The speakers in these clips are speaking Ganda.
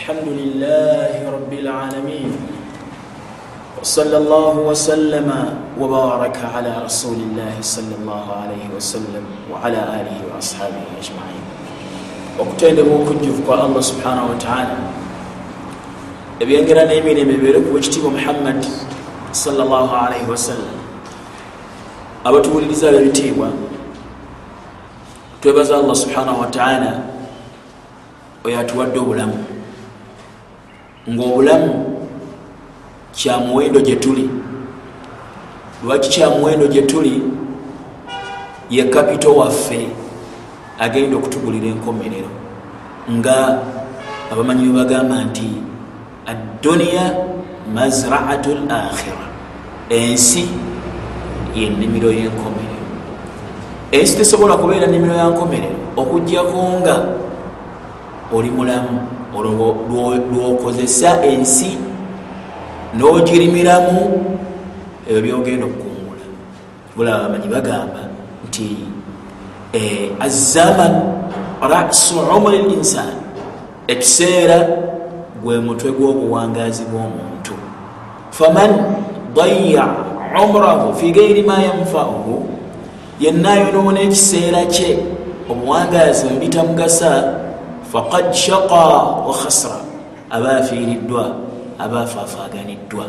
الحمد لله رب العالمين وصلى الله وسلم وبارك على رسول الله صلى الله عليه وسلم وعلى آله وأصحابه أجمعين okutendebwa okujjuvu kwa allah subhanahu wataala ebyengera n'emirembe bibeere ku wekitiibwa muhammadi salaalaihi wasallam abatuwuliriza ab'ebitiibwa twebaza allah subhanahu wataala oyo atuwadde obulamu ngaobulamu kyamuwendo gye tuli. Lwaki kyamuwendo gye tuli? Ye kapito waffe agenda okutugulira enkomerero nga abamanyi bwe bagamba nti adduniya mazraatu l akhira ensi yennimiro y'enkomerero. Ensi tesobola kubeera nnimiro ya nkomerero. Okugjako nga oli mulamu lwokozesa ensi n'ogirimiramu ebyo byogenda okukungula bulaba bamanyi bagamba nti azaman rasu umri linsan ekiseera gwe mutwe gw'obuwangazi bw'omuntu. Faman daya umrahu fi gairi ma yanfauhu yenna yonoona ekiseera kye obuwangazi webitamugasa faqad shaqa wa khasra aba afiiriddwa aba afaafaganiddwa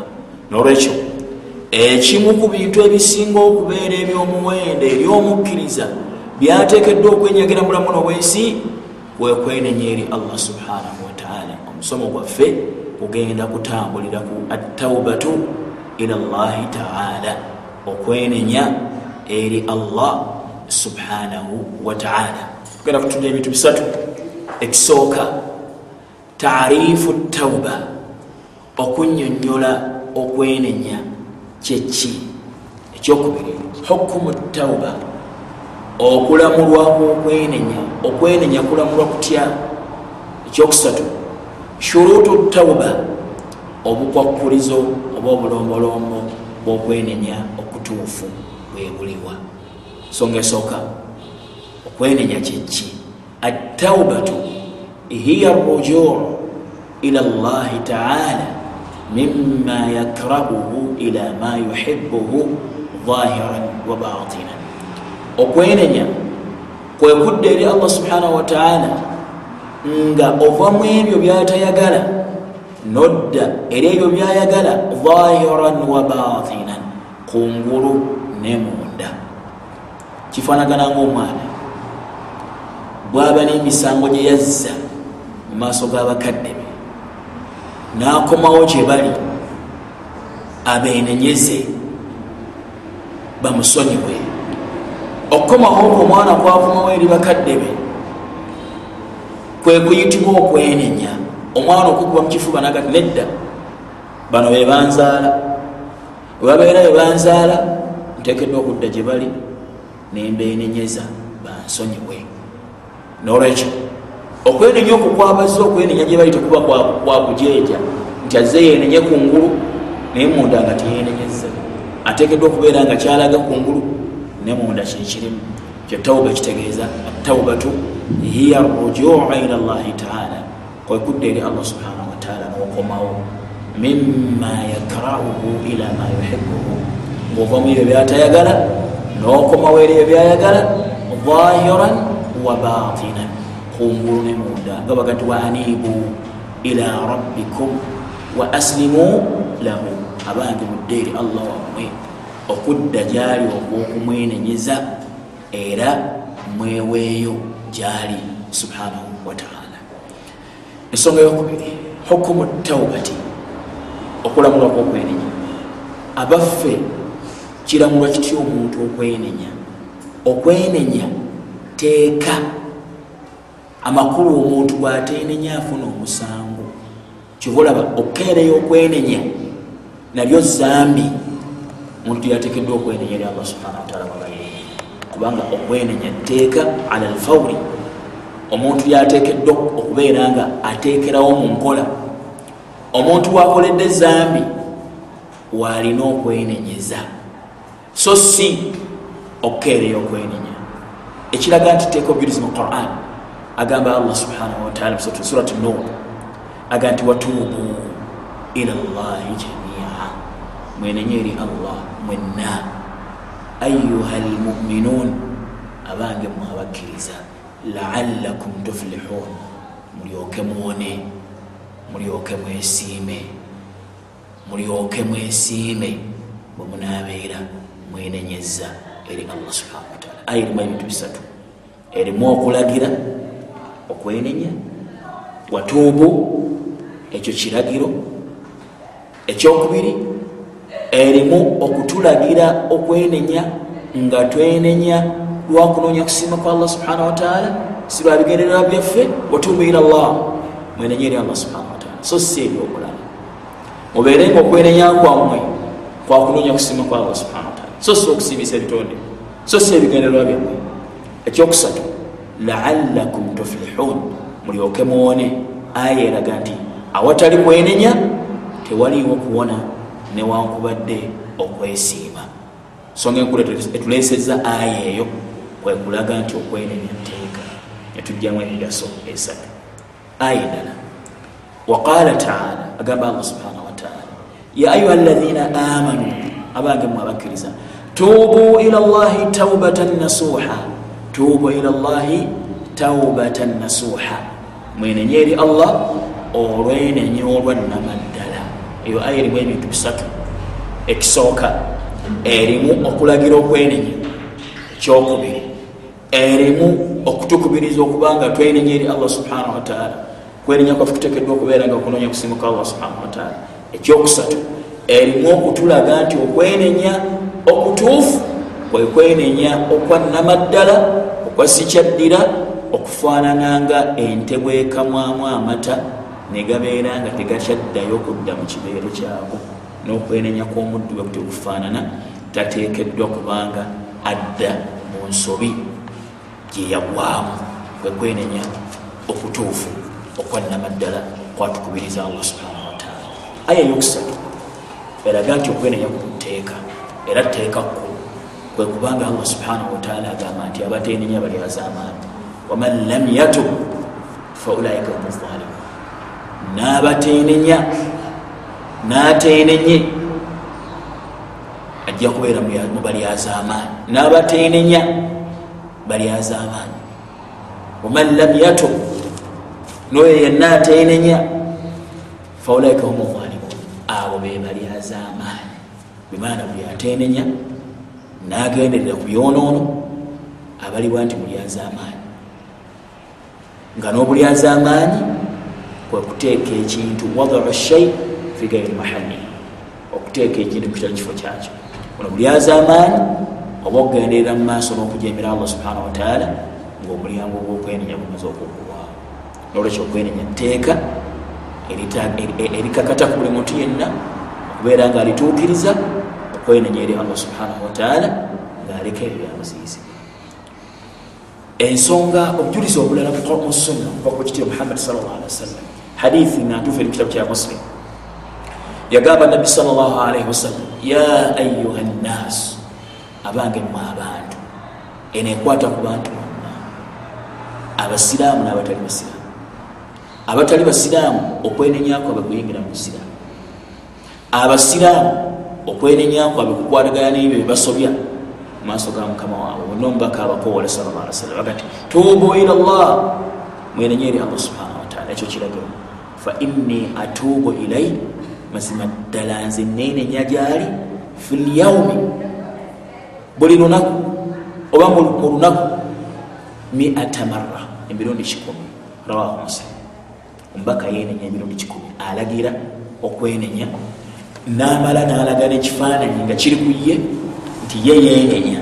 nolwekyo ekimu ku bintu ebisinga okubeera ebyomuwendo ery'omukkiriza byateekeddwa okwenyagira mulamu nobwensi kwekwenenya eri allah subhanahu wataala omusomo gwaffe kugenda kutambulira ku attaubatu ila llahi taala okwenenya eri allah subhanahu wataala tugenda kutunda ebintu bisatu ekisooka taarifu tauba okunyonyola okwenenya kyeki ekyokubiri hukumu tauba okulamulwa kwokwenenya okwenenya kulamulwa kutya? Ekyokusatu shurutu tauba obukwakulizo oba obulombolombo bwokwenenya okutuufu bwebuliwa nsonga esooka okwenenya kyeki attaubatu hiya rujuu ila llahi taala mima yakrahuhu ila ma yuhibuhu dhahiran wa batinan okwenenya kwekudda eri allah subhanahu wataala nga ovamu ebyo byatayagala nodda eri ebyo byayagala dhahiran wa batinan kungulu ne munda kifanagana ngaomwana bwaba n'emisango gye yazza mu maaso g'abakadde be. N'akomawo gye bali abeenenyeze bamusonyiwe. Okukomawo okwo omwana kwakomawo eri bakadde be kwe kuyitibwa okwenenya. Omwana okukuba mukifuba nagati nedda. Bano bebanzaala webabeera bebanzaala ntekeddwa okudda gye bali nembeenenyeza bansonyiwe. Nolwekyo okwenenya okwo kwabazza okwenenya gye bali tekuba kwakujeeja nti azze yenenye kungulu naye munda nga tiyenenyeza atekeddwa okubeera nga kyalaga kungulu ne munda kyekirimu kyo tauba kitegeeza ataubatu hiya rujuu ila llahi taala. Kwekudda eri allah subhanahu wataala nokomawo. Mima yakrahuhu ila ma yuhibuhu ngaovamu ebyo byatayagala nokomawo eri ebyo byayagala dhahiran wa batinan kungulu ne munda nga bagati wa anibu ila rabbikum wa aslimu lahu abange mudde eri allah wammwe okudda gyali okwokumwenenyeza era mweweeyo gyali subhanahu wataala ensonga yokubiri hukumu taubati okulamulwa kwokwenenya abaffe kiramulwa kitya omuntu okwenenya okwenenya teeka amakulu omuntu bwatenenya afuna omusango. Kyobaolaba okukeereyo okwenenya nalyo zambi. Omuntu yatekeddwa okwenenya eri allah subhana wataala wabaire kubanga okwenenya teeka ala lfauri omuntu yatekeddwa okubeera nga ateekerawo mu nkola. Omuntu wakoledde zambi waalina okwenenyeza. So si okukeereyo okwenenya. Ekiraga nti teeka obujulizi mu quran agamba allah subhanahu wataala surati nur aga nti watuubu ila llahi jamia. Mwenenye eri allah mwenna. Ayuha lmuminun abange mwabakkiriza. Laalakum tuflihun. Mulyoke muwone mulyoke mwesiime. Mulyoke mwesiime. Bwe munabeera mwenenyeza eri allah subhanahu wataala aya erimu ebintu bisatu. Erimu okulagira okwenenya watuubu ekyo kiragiro ekyokubiri erimu okutulagira okwenenya nga twenenya lwakunoonya kusiima kwa allah subhanahu wataala si lwabigendererwa byaffe watuubu ila llah mwenenye eri allah subhanahu wataala so si ebyokulaba mubeere nga okwenenya kwammwe kwakunoonya kusiima kwa allah subhanahu wataala so si okusiimisa ebitonde. So si ebigendererwa byammwe ekyokusatu laalakum tuflihun. Mulyoke muwone. Aya eraga nti awatali kwenenya tewaliwo kuwona newankubadde okwesiima. Songa enkulu etuleseza aya eyo kwekulaga nti okwenenya nteeka netujjamu emigaso esatu. Aya endala. Waqala taala agamba allah subhanahu wataala ya ayuha alaina amanu abange mwe abakkiriza tuubu ila llahi taubatan nasuha tuubu ila llahi taubatan nasuha mwenenye eri allah olwenenye olwannamaddala eyo aya erimu ebintu bisatu ekisooka erimu okulagira okwenenya ekyokubiri erimu okutukubiriza okubanga twenenya eri allah subhanahu wataala kwenenya kwaffe kutekeddwa okubeera nga okunonya kusimuka allah subhanahu wataala ekyokusatu erimu okutulaga nti okwenenya okutuufu kwekwenenya okwannamaddala okwasikyaddira okufaanananga ente bwekamwamu amata negabeera nga tegakyaddayo kudda mu kibeere kyago n'okwenenya kw'omuddu bwe kuti okufaanana tateekeddwa kubanga adda mu nsobi gyeyagwamu kwekwenenya okutuufu okwannamaddala kwatukubiriza allah subhanahu wataala aya eyokusatu eraga nti okwenenya kunteeka era teeka kkulu kwe kubanga allah subhanahu wataala agamba nti abateenenya bali azamaani waman lam yatub faulaika hum zalimun n'abateenenya n'ateenenye ajja kubeera mu bali azamaani n'abateenenya bali azamaani waman lam yatub noyo yenna ateenenya faulaika hum zalimun abo be bali azamaani bimaana buli ateenenya nagenderera ku byonoono abaliwa nti mulyazamaanyi nga n'obulyazamaanyi kwekuteeka ekintu wadau shai fi gairi mahali okuteeka ekintu kutali kifo kyakyo. Ono bulyazamaanyi oba okugenderera mu maaso n'okujemera allah subhanahu wataala ngaomulyango gwokwenenya gumaze okugulwawo nolwekyo okwenenya tteeka erikakata ku buli muntu yenna okubeera nga alituukiriza okwenenya eri allah subhanahu wataala ngaaleka ebyo byamuziyizibwa ensonga obujulizi obulala musunna kuva ku kitiro muhammadi salllah alihi wasallam. Hadithi nantuufu eri kitabu kya muslim. Yagamba nabbi salllah alaihi wasallam ya ayuha nnas abange mu abantu eno ekwata ku bantu. Bonna abasiraamu n'abatali basiraamu abatali basiraamu okwenenyakwabwe kuyingira mu busiraamu abasiraamu okwenenyakwabwe kukwatagana n'ebyo byebasobya maaso ga mukama waabwe bonna omubaka abakowola wasallam aga nti tuubu ila llah mwenenye eri allah subhanahu wataala ekyo kiragiro. Fa inni atuubu ilai mazima ddala nze nenenya gyali. Fi lyaumi buli lunaku oba mu lunaku miata marra emirundi kikumi. Rawahu muslim. Omubaka yenenya emirundi kikumi. Alagira okwenenya namala nalaga nekifaananyi nga kiri ku ye nti ye yenenya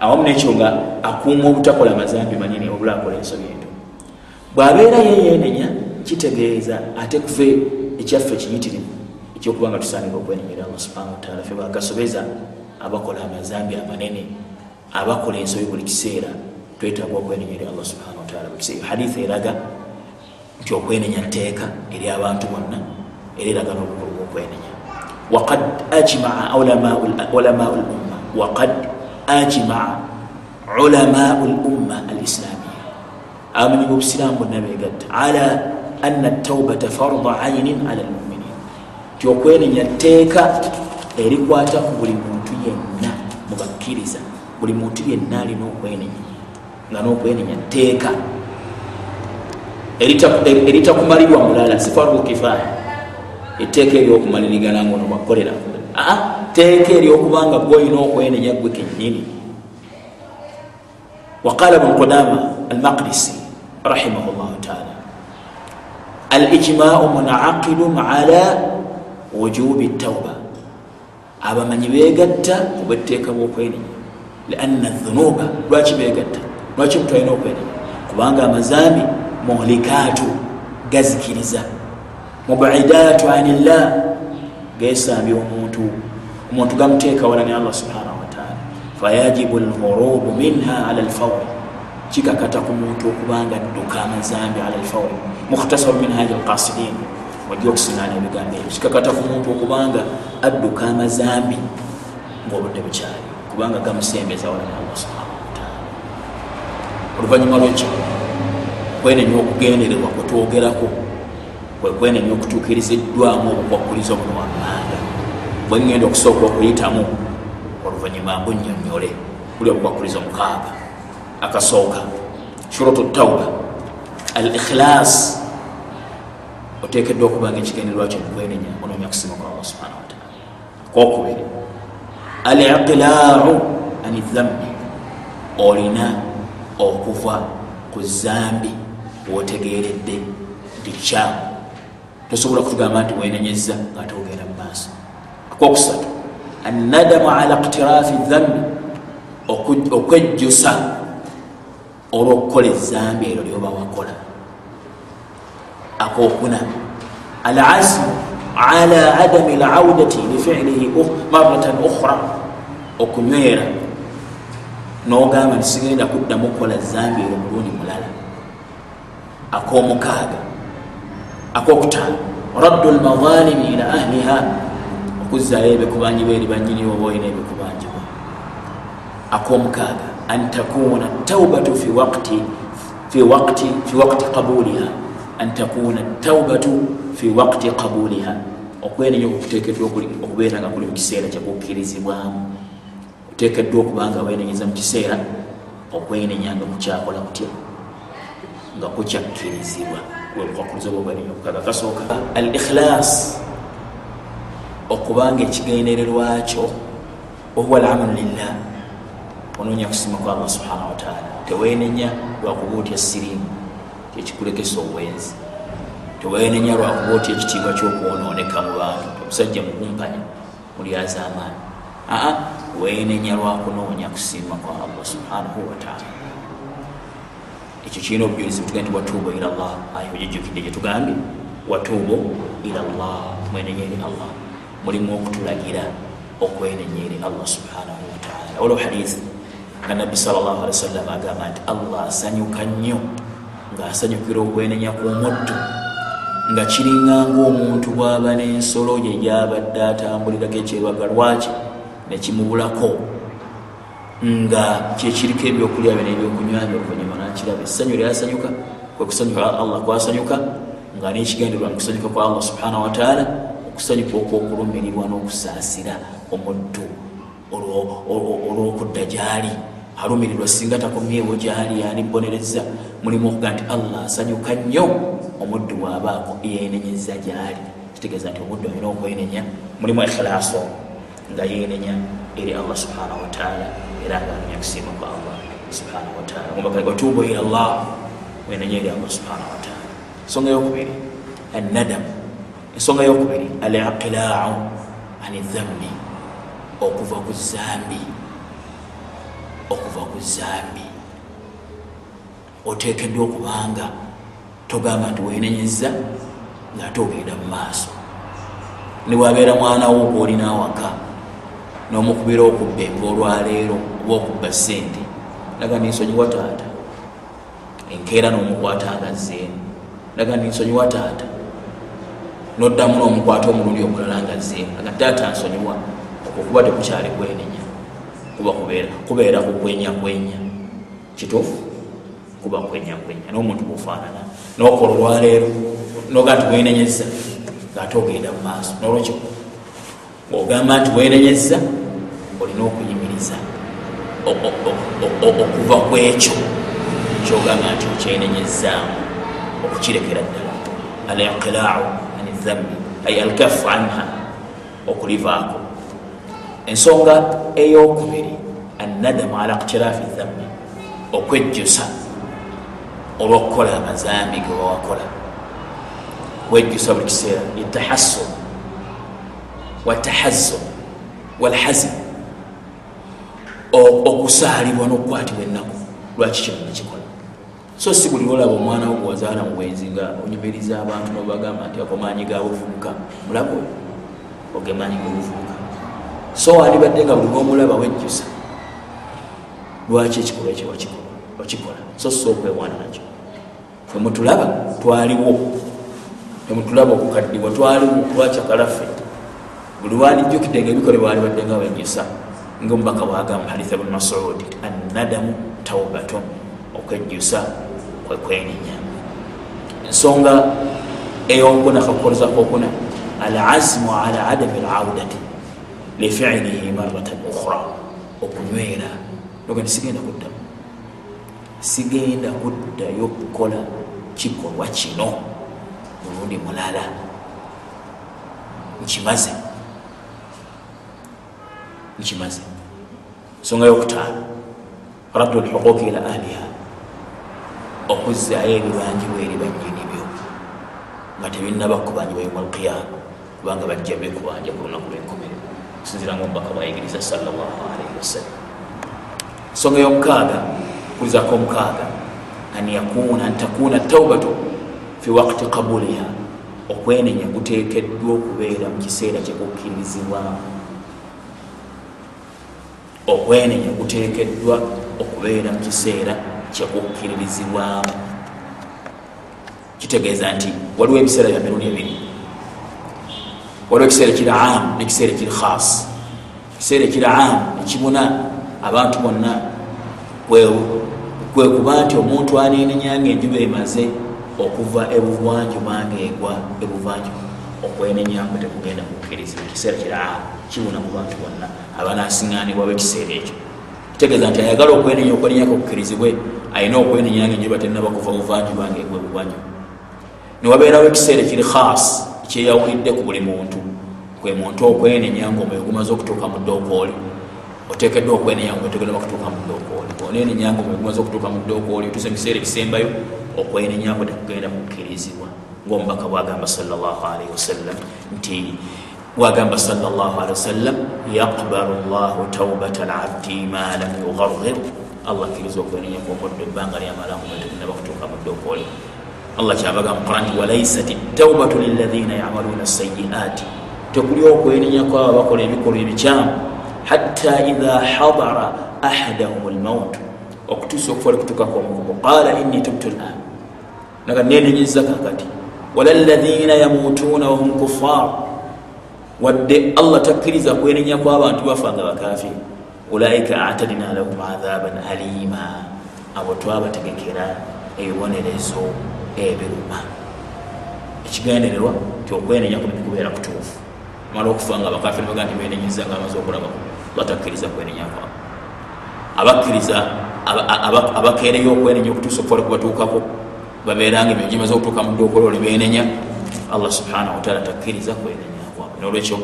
awamu nekyo nga akuuma obutakola mazambi manyini obulakola ensobi ento. Bwabeera ye yenenya kitegeeza ate kufe ekyaffe kiyitirivu ekyokubanga tusaanira okwenenyera allah subhanahu wataala fe bakasobeza abakola amazambi amanene abakola ensobi buli kiseera twetaaga okwenenyera allah subhanahu wataala buli kiseera. Hadithi eraga nti okwenenya nteeka eri abantu bonna era eraga n'obukulu bwokwenenya waqad ajmaa ulamau lumma waqad ajmaa ulamau lumma alislamia abamanyi bobusiraamu bonna begatta ala anna taubata farda ainin ala lmuminin ti okwenenya tteeka erikwata ku buli muntu yenna mubakkiriza buli muntu yenna alina okwenenya nga nokwenenya tteeka eritakumalirwa mulala sifardu kifaya etteeka eryokumalirigana nga onobakkolera teeka eryokubanga gweolina okwenenya gwe kenyini waqala bnu qudama almaqdisi rahimahu llahu taala alijmau munaqidun ala wujubi tauba abamanyi begatta obwetteeka bwokwenenya lianna dhunuba lwaki begatta lwaki omuntu alina okwenenya? Kubanga amazambi muhlikaatu gazikiriza mubidaatu anillah. Gesambye omuntu. Omuntu gamuteeka wala ne allah subhanahu wataala fayajibu lhurubu minha ala lfawri kikakata ku muntu okubanga dduka amazambi ala lfawri mukhtasaru min haji alkasidin wajja okusinana ebigambo ebyo. Kikakata ku muntu okubanga adduka amazambi ngaobudde bukyali. Kubanga gamusembeza wala ne allah subhanahu wataala oluvanyuma lwekyo kwenenya okugendererwa kwetwogerako kwekwenenya okutuukiriziddwamu obukwakuliza obuno wammanga bwengenda okusooka okuyitamu oluvanyuma mbunyonyole buli obukwakuliza omukaaga akasooka shurutu tauba al ikhilas otekeddwa okubanga ekigendererwa kyo mukwenenya ononya kusima kwa allah subhanahu wataala kwokubiri al iqilaau ani dhambi olina okuva ku zambi wotegeredde nti kyamu tosobola kutugamba nti wenenyeza nga ate ogenda mu maaso. Akwokusatu annadamu ala iktirafi dhambi okwejjusa olwokukola ezambi eryo lyoba wakola. Akokuna alazmu ala adami laudati lifilihi maratan ukhra okunywera. Nogamba ntisigenda kuddamu okukola zambi eryo mulundi mulala. Akomukaaga akokutaano raddu lmadhalimi ila ahliha. Okuzzayo ebikubanjibwa eri banyiniwo boolina ebikubanjibwa akomukaaga an takuna taubatu fi waqti fi waqti fi waqti qabuliha. An takuna taubatu fi waqti qabuliha. Okwenenya okutekeddwa okubeera nga kuli mu kiseera kyakukkirizibwamu otekeddwa okubanga wenenyeza mu kiseera okwenenya nga kukyakola kutya? Nga kukyakkirizibwa wekwakuliza obwenenya okukaga kasooka al ikhilas okubanga ekigendererwakyo wahuwa alamalu lillah ononya kusima kwa allah subhanahu wataala tewenenya lwakuba otya sirimu kyekikulekesa obwenzi. Tewenenya lwakuba otya ekitiibwa kyokwononeka mu bantu. Omusajja mukumpanya mulyaza amaani aa wenenya lwakunoonya kusiima kwa allah subhanahu wataala ekyo kirina obujulizi butuga nti watuubu ila llah ayo gijjukidde gyetugambye watuubu ila llah mwenenya eri allah mulimu okutulagira okwenenya eri allah subhanahu wataala olwo hadithi nga nabbi salllah ali wasallam agamba nti allah asanyuka nnyo ngaasanyukira okwenenya kw'omuddu nga kiringanga omuntu bw'aba n'ensolo gye gyabadde atambulirako ekyebaga lwaki nekimubulako nga kyekiriko ebyokulya byo nebyokunywa byo oluvanyuma nakiraba essanyu lyasanyuka kwekusanyuka allah kwasanyuka nga nekigenderwa mukusanyuka kwa allah subhanahu wataala okusanyuka okwokulumirirwa n'okusaasira omuddu olwokudda gyali. Alumirirwa singa takomyewo gyali yanibonereza mulimu okuga nti allah asanyuka nnyo omuddu bwabaako yenenyeza gyali. Kitegeeza nti omuddu alina okwenenya. Mulimu ikhilaaso nga yenenya eri allah subhanahu wataala era nga anenya kusiima kwa allah. Subhanahu wataala mubakaliga otuubu ila llah wenenya eri allah subhanahu wataala ensonga yokubiri annadamu ensonga yokubiri aliqilaau ani dhambi okuva ku zambi. Okuva ku zambi otekeddwa okubanga togamba nti wenenyeza ngaate ogenda mu maaso. Niwabeera mwanawo gwoolina awaka nomukubira okubba enva olwaleero oba okubba sente naga ninsonyiwa taata enkeera nomukwata ngazzeemu naga ninsonyiwa taata noddamu nomukwata omulundi omulala ngazzeemu naga taata nsonyiwa okuba tekukyali kwenenya. Kuba kubeera kukwenya kwenya kituufu? Kuba kwenya kwenya. Nomuntu bufaanana nokola olwaleero. Noga nti wenenyeza ngaate ogenda mu maaso. Nolwekyo ogamba nti wenenyeza olina okuyimiriza okuva ku ekyo kyogamba nti okyenenyezaamu okukirekera ddala. Alinqilau an dhambi ay alkafu anha okulivaako. Ensonga eyokubiri annadamu ala ktirafi dhambi okwejjusa olwokukola amazambi ge wawakola. Wejjusa buli kiseera yetahasun watahazun walhazin okusaalibwa n'okukwatibwa ennaku. Lwaki kino nekikola so si buli olaba omwana wo gwewazaala mu bwenzi nga onyumiriza abantu nobagamba nti akomaanyi gabuvubuka mulabe ogemaanyi gabuvubuka so wandibadde nga buli gomulaba wejjusa. Lwaki ekikolwa ekyo wakikola? So si okwewaana nakyo. Femutulaba twaliwo. Femutulaba okukaddibwa twaliwo. Lwakyakalaffe buli walijjukidde nga ebikolebwa walibadde nga wejjusa ngaomubaka bwagamba haditha bni masud annadamu taubatun okwejjusa kwekwenenya ensonga eyokuna kakukolezako okuna alazimu ala adami laudati lifilihi maratan ukhra okunywera. Oga nti sigenda kuddamu. Sigenda kuddayo kukola kikolwa kino mulundi mulala. Nkimaze nkimaze ensonga yokutaano raddu lhuquuqi ila ahliha. Okuzaayo ebibanjibwa eri banyini byo. Nga tebinaba kubanja bayuma alqiyama kubanga bajja bekubanja ku lunaku lwenkomerero kusinzira nga omubaka bwayigiriza salllahalaihi wasallam ensonga yomukaaga kulizako omukaaga an yakuna antakuna taubatu fi wakti qabuliha. Okwenenya kuteekeddwa okubeera mu kiseera kyekukkirizibwamu okwenenya kuteekeddwa okubeera mu kiseera kyekukkiririzibwamu kitegeeza nti waliwo ebiseera bya mirundi ebiri. Waliwo ekiseera ekiri amu nekiseera ekiri khas ekiseera ekiri amu ekibuna abantu bonna kwekuba nti omuntu anenenyanga enjuba emaze okuva ebuvwanjuma ngaegwa ebuvwanjuma okwenenyankwe tekugenda kukkirizibwa ekiseera kiri amu kibuna ku bantu bonna abanasiŋanibwawo ekiseera ekyo. Kitegeeza nti ayagala okwenenya okwenenyako okukkirizibwe ayina okwenenyanga enjuba tenaba kuva buvanjuba ngaegwa ebuvwanjuma niwabeerawo ekiseera ekiri khas ekyeyawulidde ku buli muntu. Kwe muntu okwenenya nga omwoyo gumaze okutuuka mu ddookooli otekeddwa okwenenya nga otekedwa kutuuka mu ddookooli onenenya nga omwoyo gumaze okutuuka mu ddookooli otuse mukiseera ekisembayo okwenenya nga tekugenda kukkirizibwa ngaomubaka bwagamba wasallam nti bwagamba salllahalii wasallam yaqbalu llahu taubata labdi ma lam yugargir allah akkiriza okwenenya kwomuddo ebbanga lyamalamu tegunaba kutuuka mu ddookooli allah kyabaga muquran nti walaisat taubatu lilaina yamaluna sayiati tekuli okwenenya kwabo bakola ebikolwa ebikyamu. Hatta idha hadara ahadahum lmaut okutuusa okufa likutukako omukubo qala inni tubtu lan naga nenenyeza kakati wala laina yamutuuna wahum kufar wadde allah takkiriza kwenenya kwabantu bafa nga bakafi ulaika atadina lahum adhaban alima. Abo twabategekera ebibonerezo ebiruma. Ekigendererwa ti okwenenya kuno kubeera kutuufu. Mala okufa nga bakafiri baga nti benenyeza nga amaze okulaba batakkiriza kwenenya kwabo. Abakkiriza abakeereyo okwenenya okutuusa okufa lekubatuukako babeeranga ebyo gimaze okutuuka mu ddookola oli benenya allah subhanahu wataala takkiriza kwenenya kwabo nolwekyo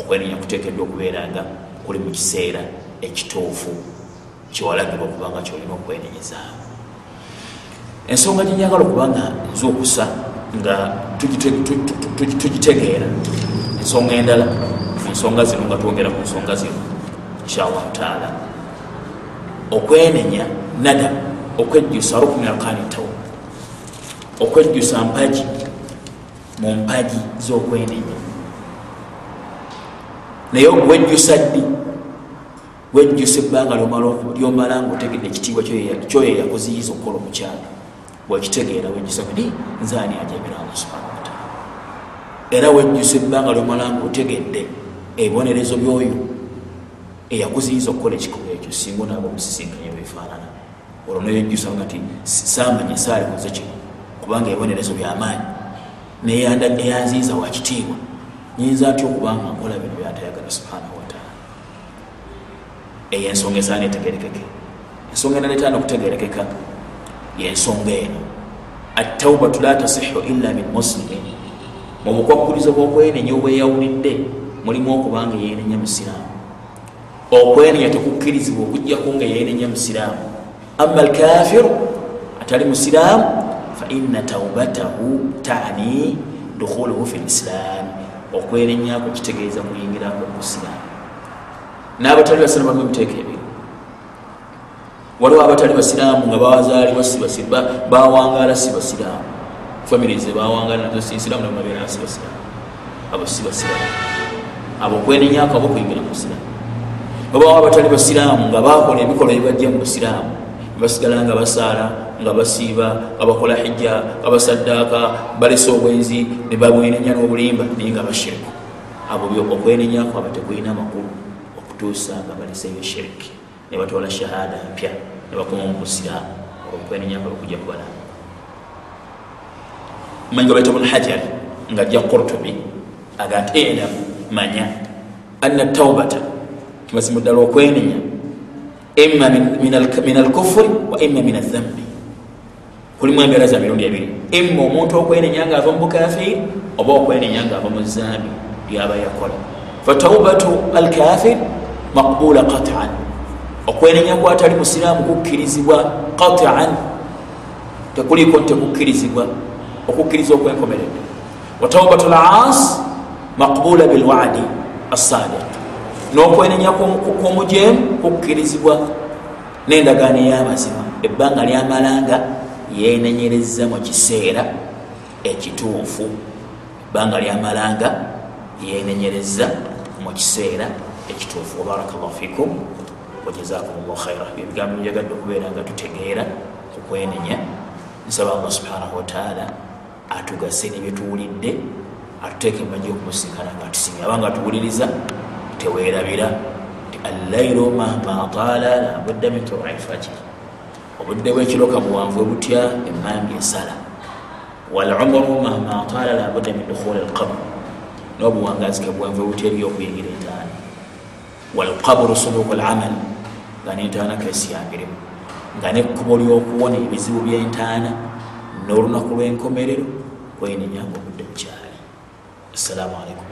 okwenenya kuteekeddwa okubeeranga kuli mu kiseera ekituufu kyewalagirwa okubanga kyolina okwenenyezaamu ensonga gyenyagala okubanga nza okusa nga tugitegeera. Ensonga endala ensonga zino nga twogera ku nsonga zino inshallahu taala. Okwenenya nada okwejjusa rukuni arkani tawba okwejjusa mpagi mu mpagi z'okwenenya. Naye wejjusa ddi? Wejjusa ebbanga lyomala nga otegedde ekitiibwa kyoyo yakuziyiza okukola omukyalo bwekitegeera wejjusa kati nzaani ajemera allah subhana wataala era wejjusa ebbanga lyomala nga otegedde ebibonerezo byoyo eyakuziyiza okukola ekikolwa ekyo singa onaaba omusisinkanye bwefaanana olwo newejjusa nga ti saamanye saalikoze kino kubanga ebibonerezo byamaanyi neyanziiza wakitiibwa nyinza atya okubanga nkola bino byatayagala subhanahu wataala eyo ensonga esaana etegerekeke. Ensonga enaletaana okutegerekeka. Yensonga eno. Attaubatu la tasihu illa min muslimin. Mu bukwakulizo bwokwenenya obweyawulidde mulimu okubanga yenenya musiraamu okwenenya tekukkirizibwa okujjaku nga yenenya musiraamu ama alkafiru atali musiraamu faina taubatahu tani dukhuluhu fi lislaami okwenenyako kitegeeza kuyingirako musiraamu n'abatali basiraamu balimu ebiteeka ebiri waliwo abatali basiraamu nga bawazaalibwa bawangala si basiraamu famiry ze bawangala nazo sisiraamu nababeera si basiraamu abo si basiraamu abo okwenenyako abo kuyingira mu busiraamu babawo abatali basiraamu nga bakola ebikolwa ebibajja mu busiraamu basigala nga basaala nga basiiba nga bakola hijja nga basaddaaka balesa obwenzi ne babwenenya n'obulimba naye nga bashiriku abo okwenenyako aba tekulina makulu okutuusa nga baleseyo shiriki. Ne batwala shahada mpya ne bakoma mu busiraamu okwenenyako okujja kubala. Manyi nga baita bun hajar nga ajja kurtubi aga nti era manya anna taubata kimazimu ddala okwenenya ima min alkufuri wa ima min adhambi kulimu embeera za mirundi ebiri. Ima omuntu okwenenya nga ava mu bukafiri oba okwenenya nga ava mu zambi lyaba yakola. Fataubatu alkafir maqbula qatan. Okwenenya kwatali musiraamu kukkirizibwa qatan. Tekuliko ntekukkirizibwa okukkiriza okwenkomeredde. Wataubatu las maqbula bilwadi assadiq n'okwenenya kwomujemu kukkirizibwa n'endagaano ey'amazima. Ebbanga lyamalanga yenenyereza mu kiseera ekituufu. Ebbanga lyamalanga yenenyereza mu kiseera ekituufu. Wabarakallahu fikum. Wajazakum llah khaira ebigambo byagadde okubeera nga tutegeera kukwenenya. Nsaba allah subhanahu wataala atugase nebyetuwulidde atuteeke mumajja okumusinkana nga tusimye abanga tuwuliriza tewerabira nti allailu mahma taala labudda min turai fajiri obudde bwekiro kabuwanvu butya emmangi esala walumuru mahma taala labudda min dukhuli alqabr. Nobuwangazi kabuwanvu butya eri okuyingira entaana. Walqabru subuku alamal nga nentaana kesiyambiremu nga nekkubo lyokuwona ebizibu byentaana n'olunaku lwenkomerero kwenenyanga obudde bukyali. Assalamu alaikum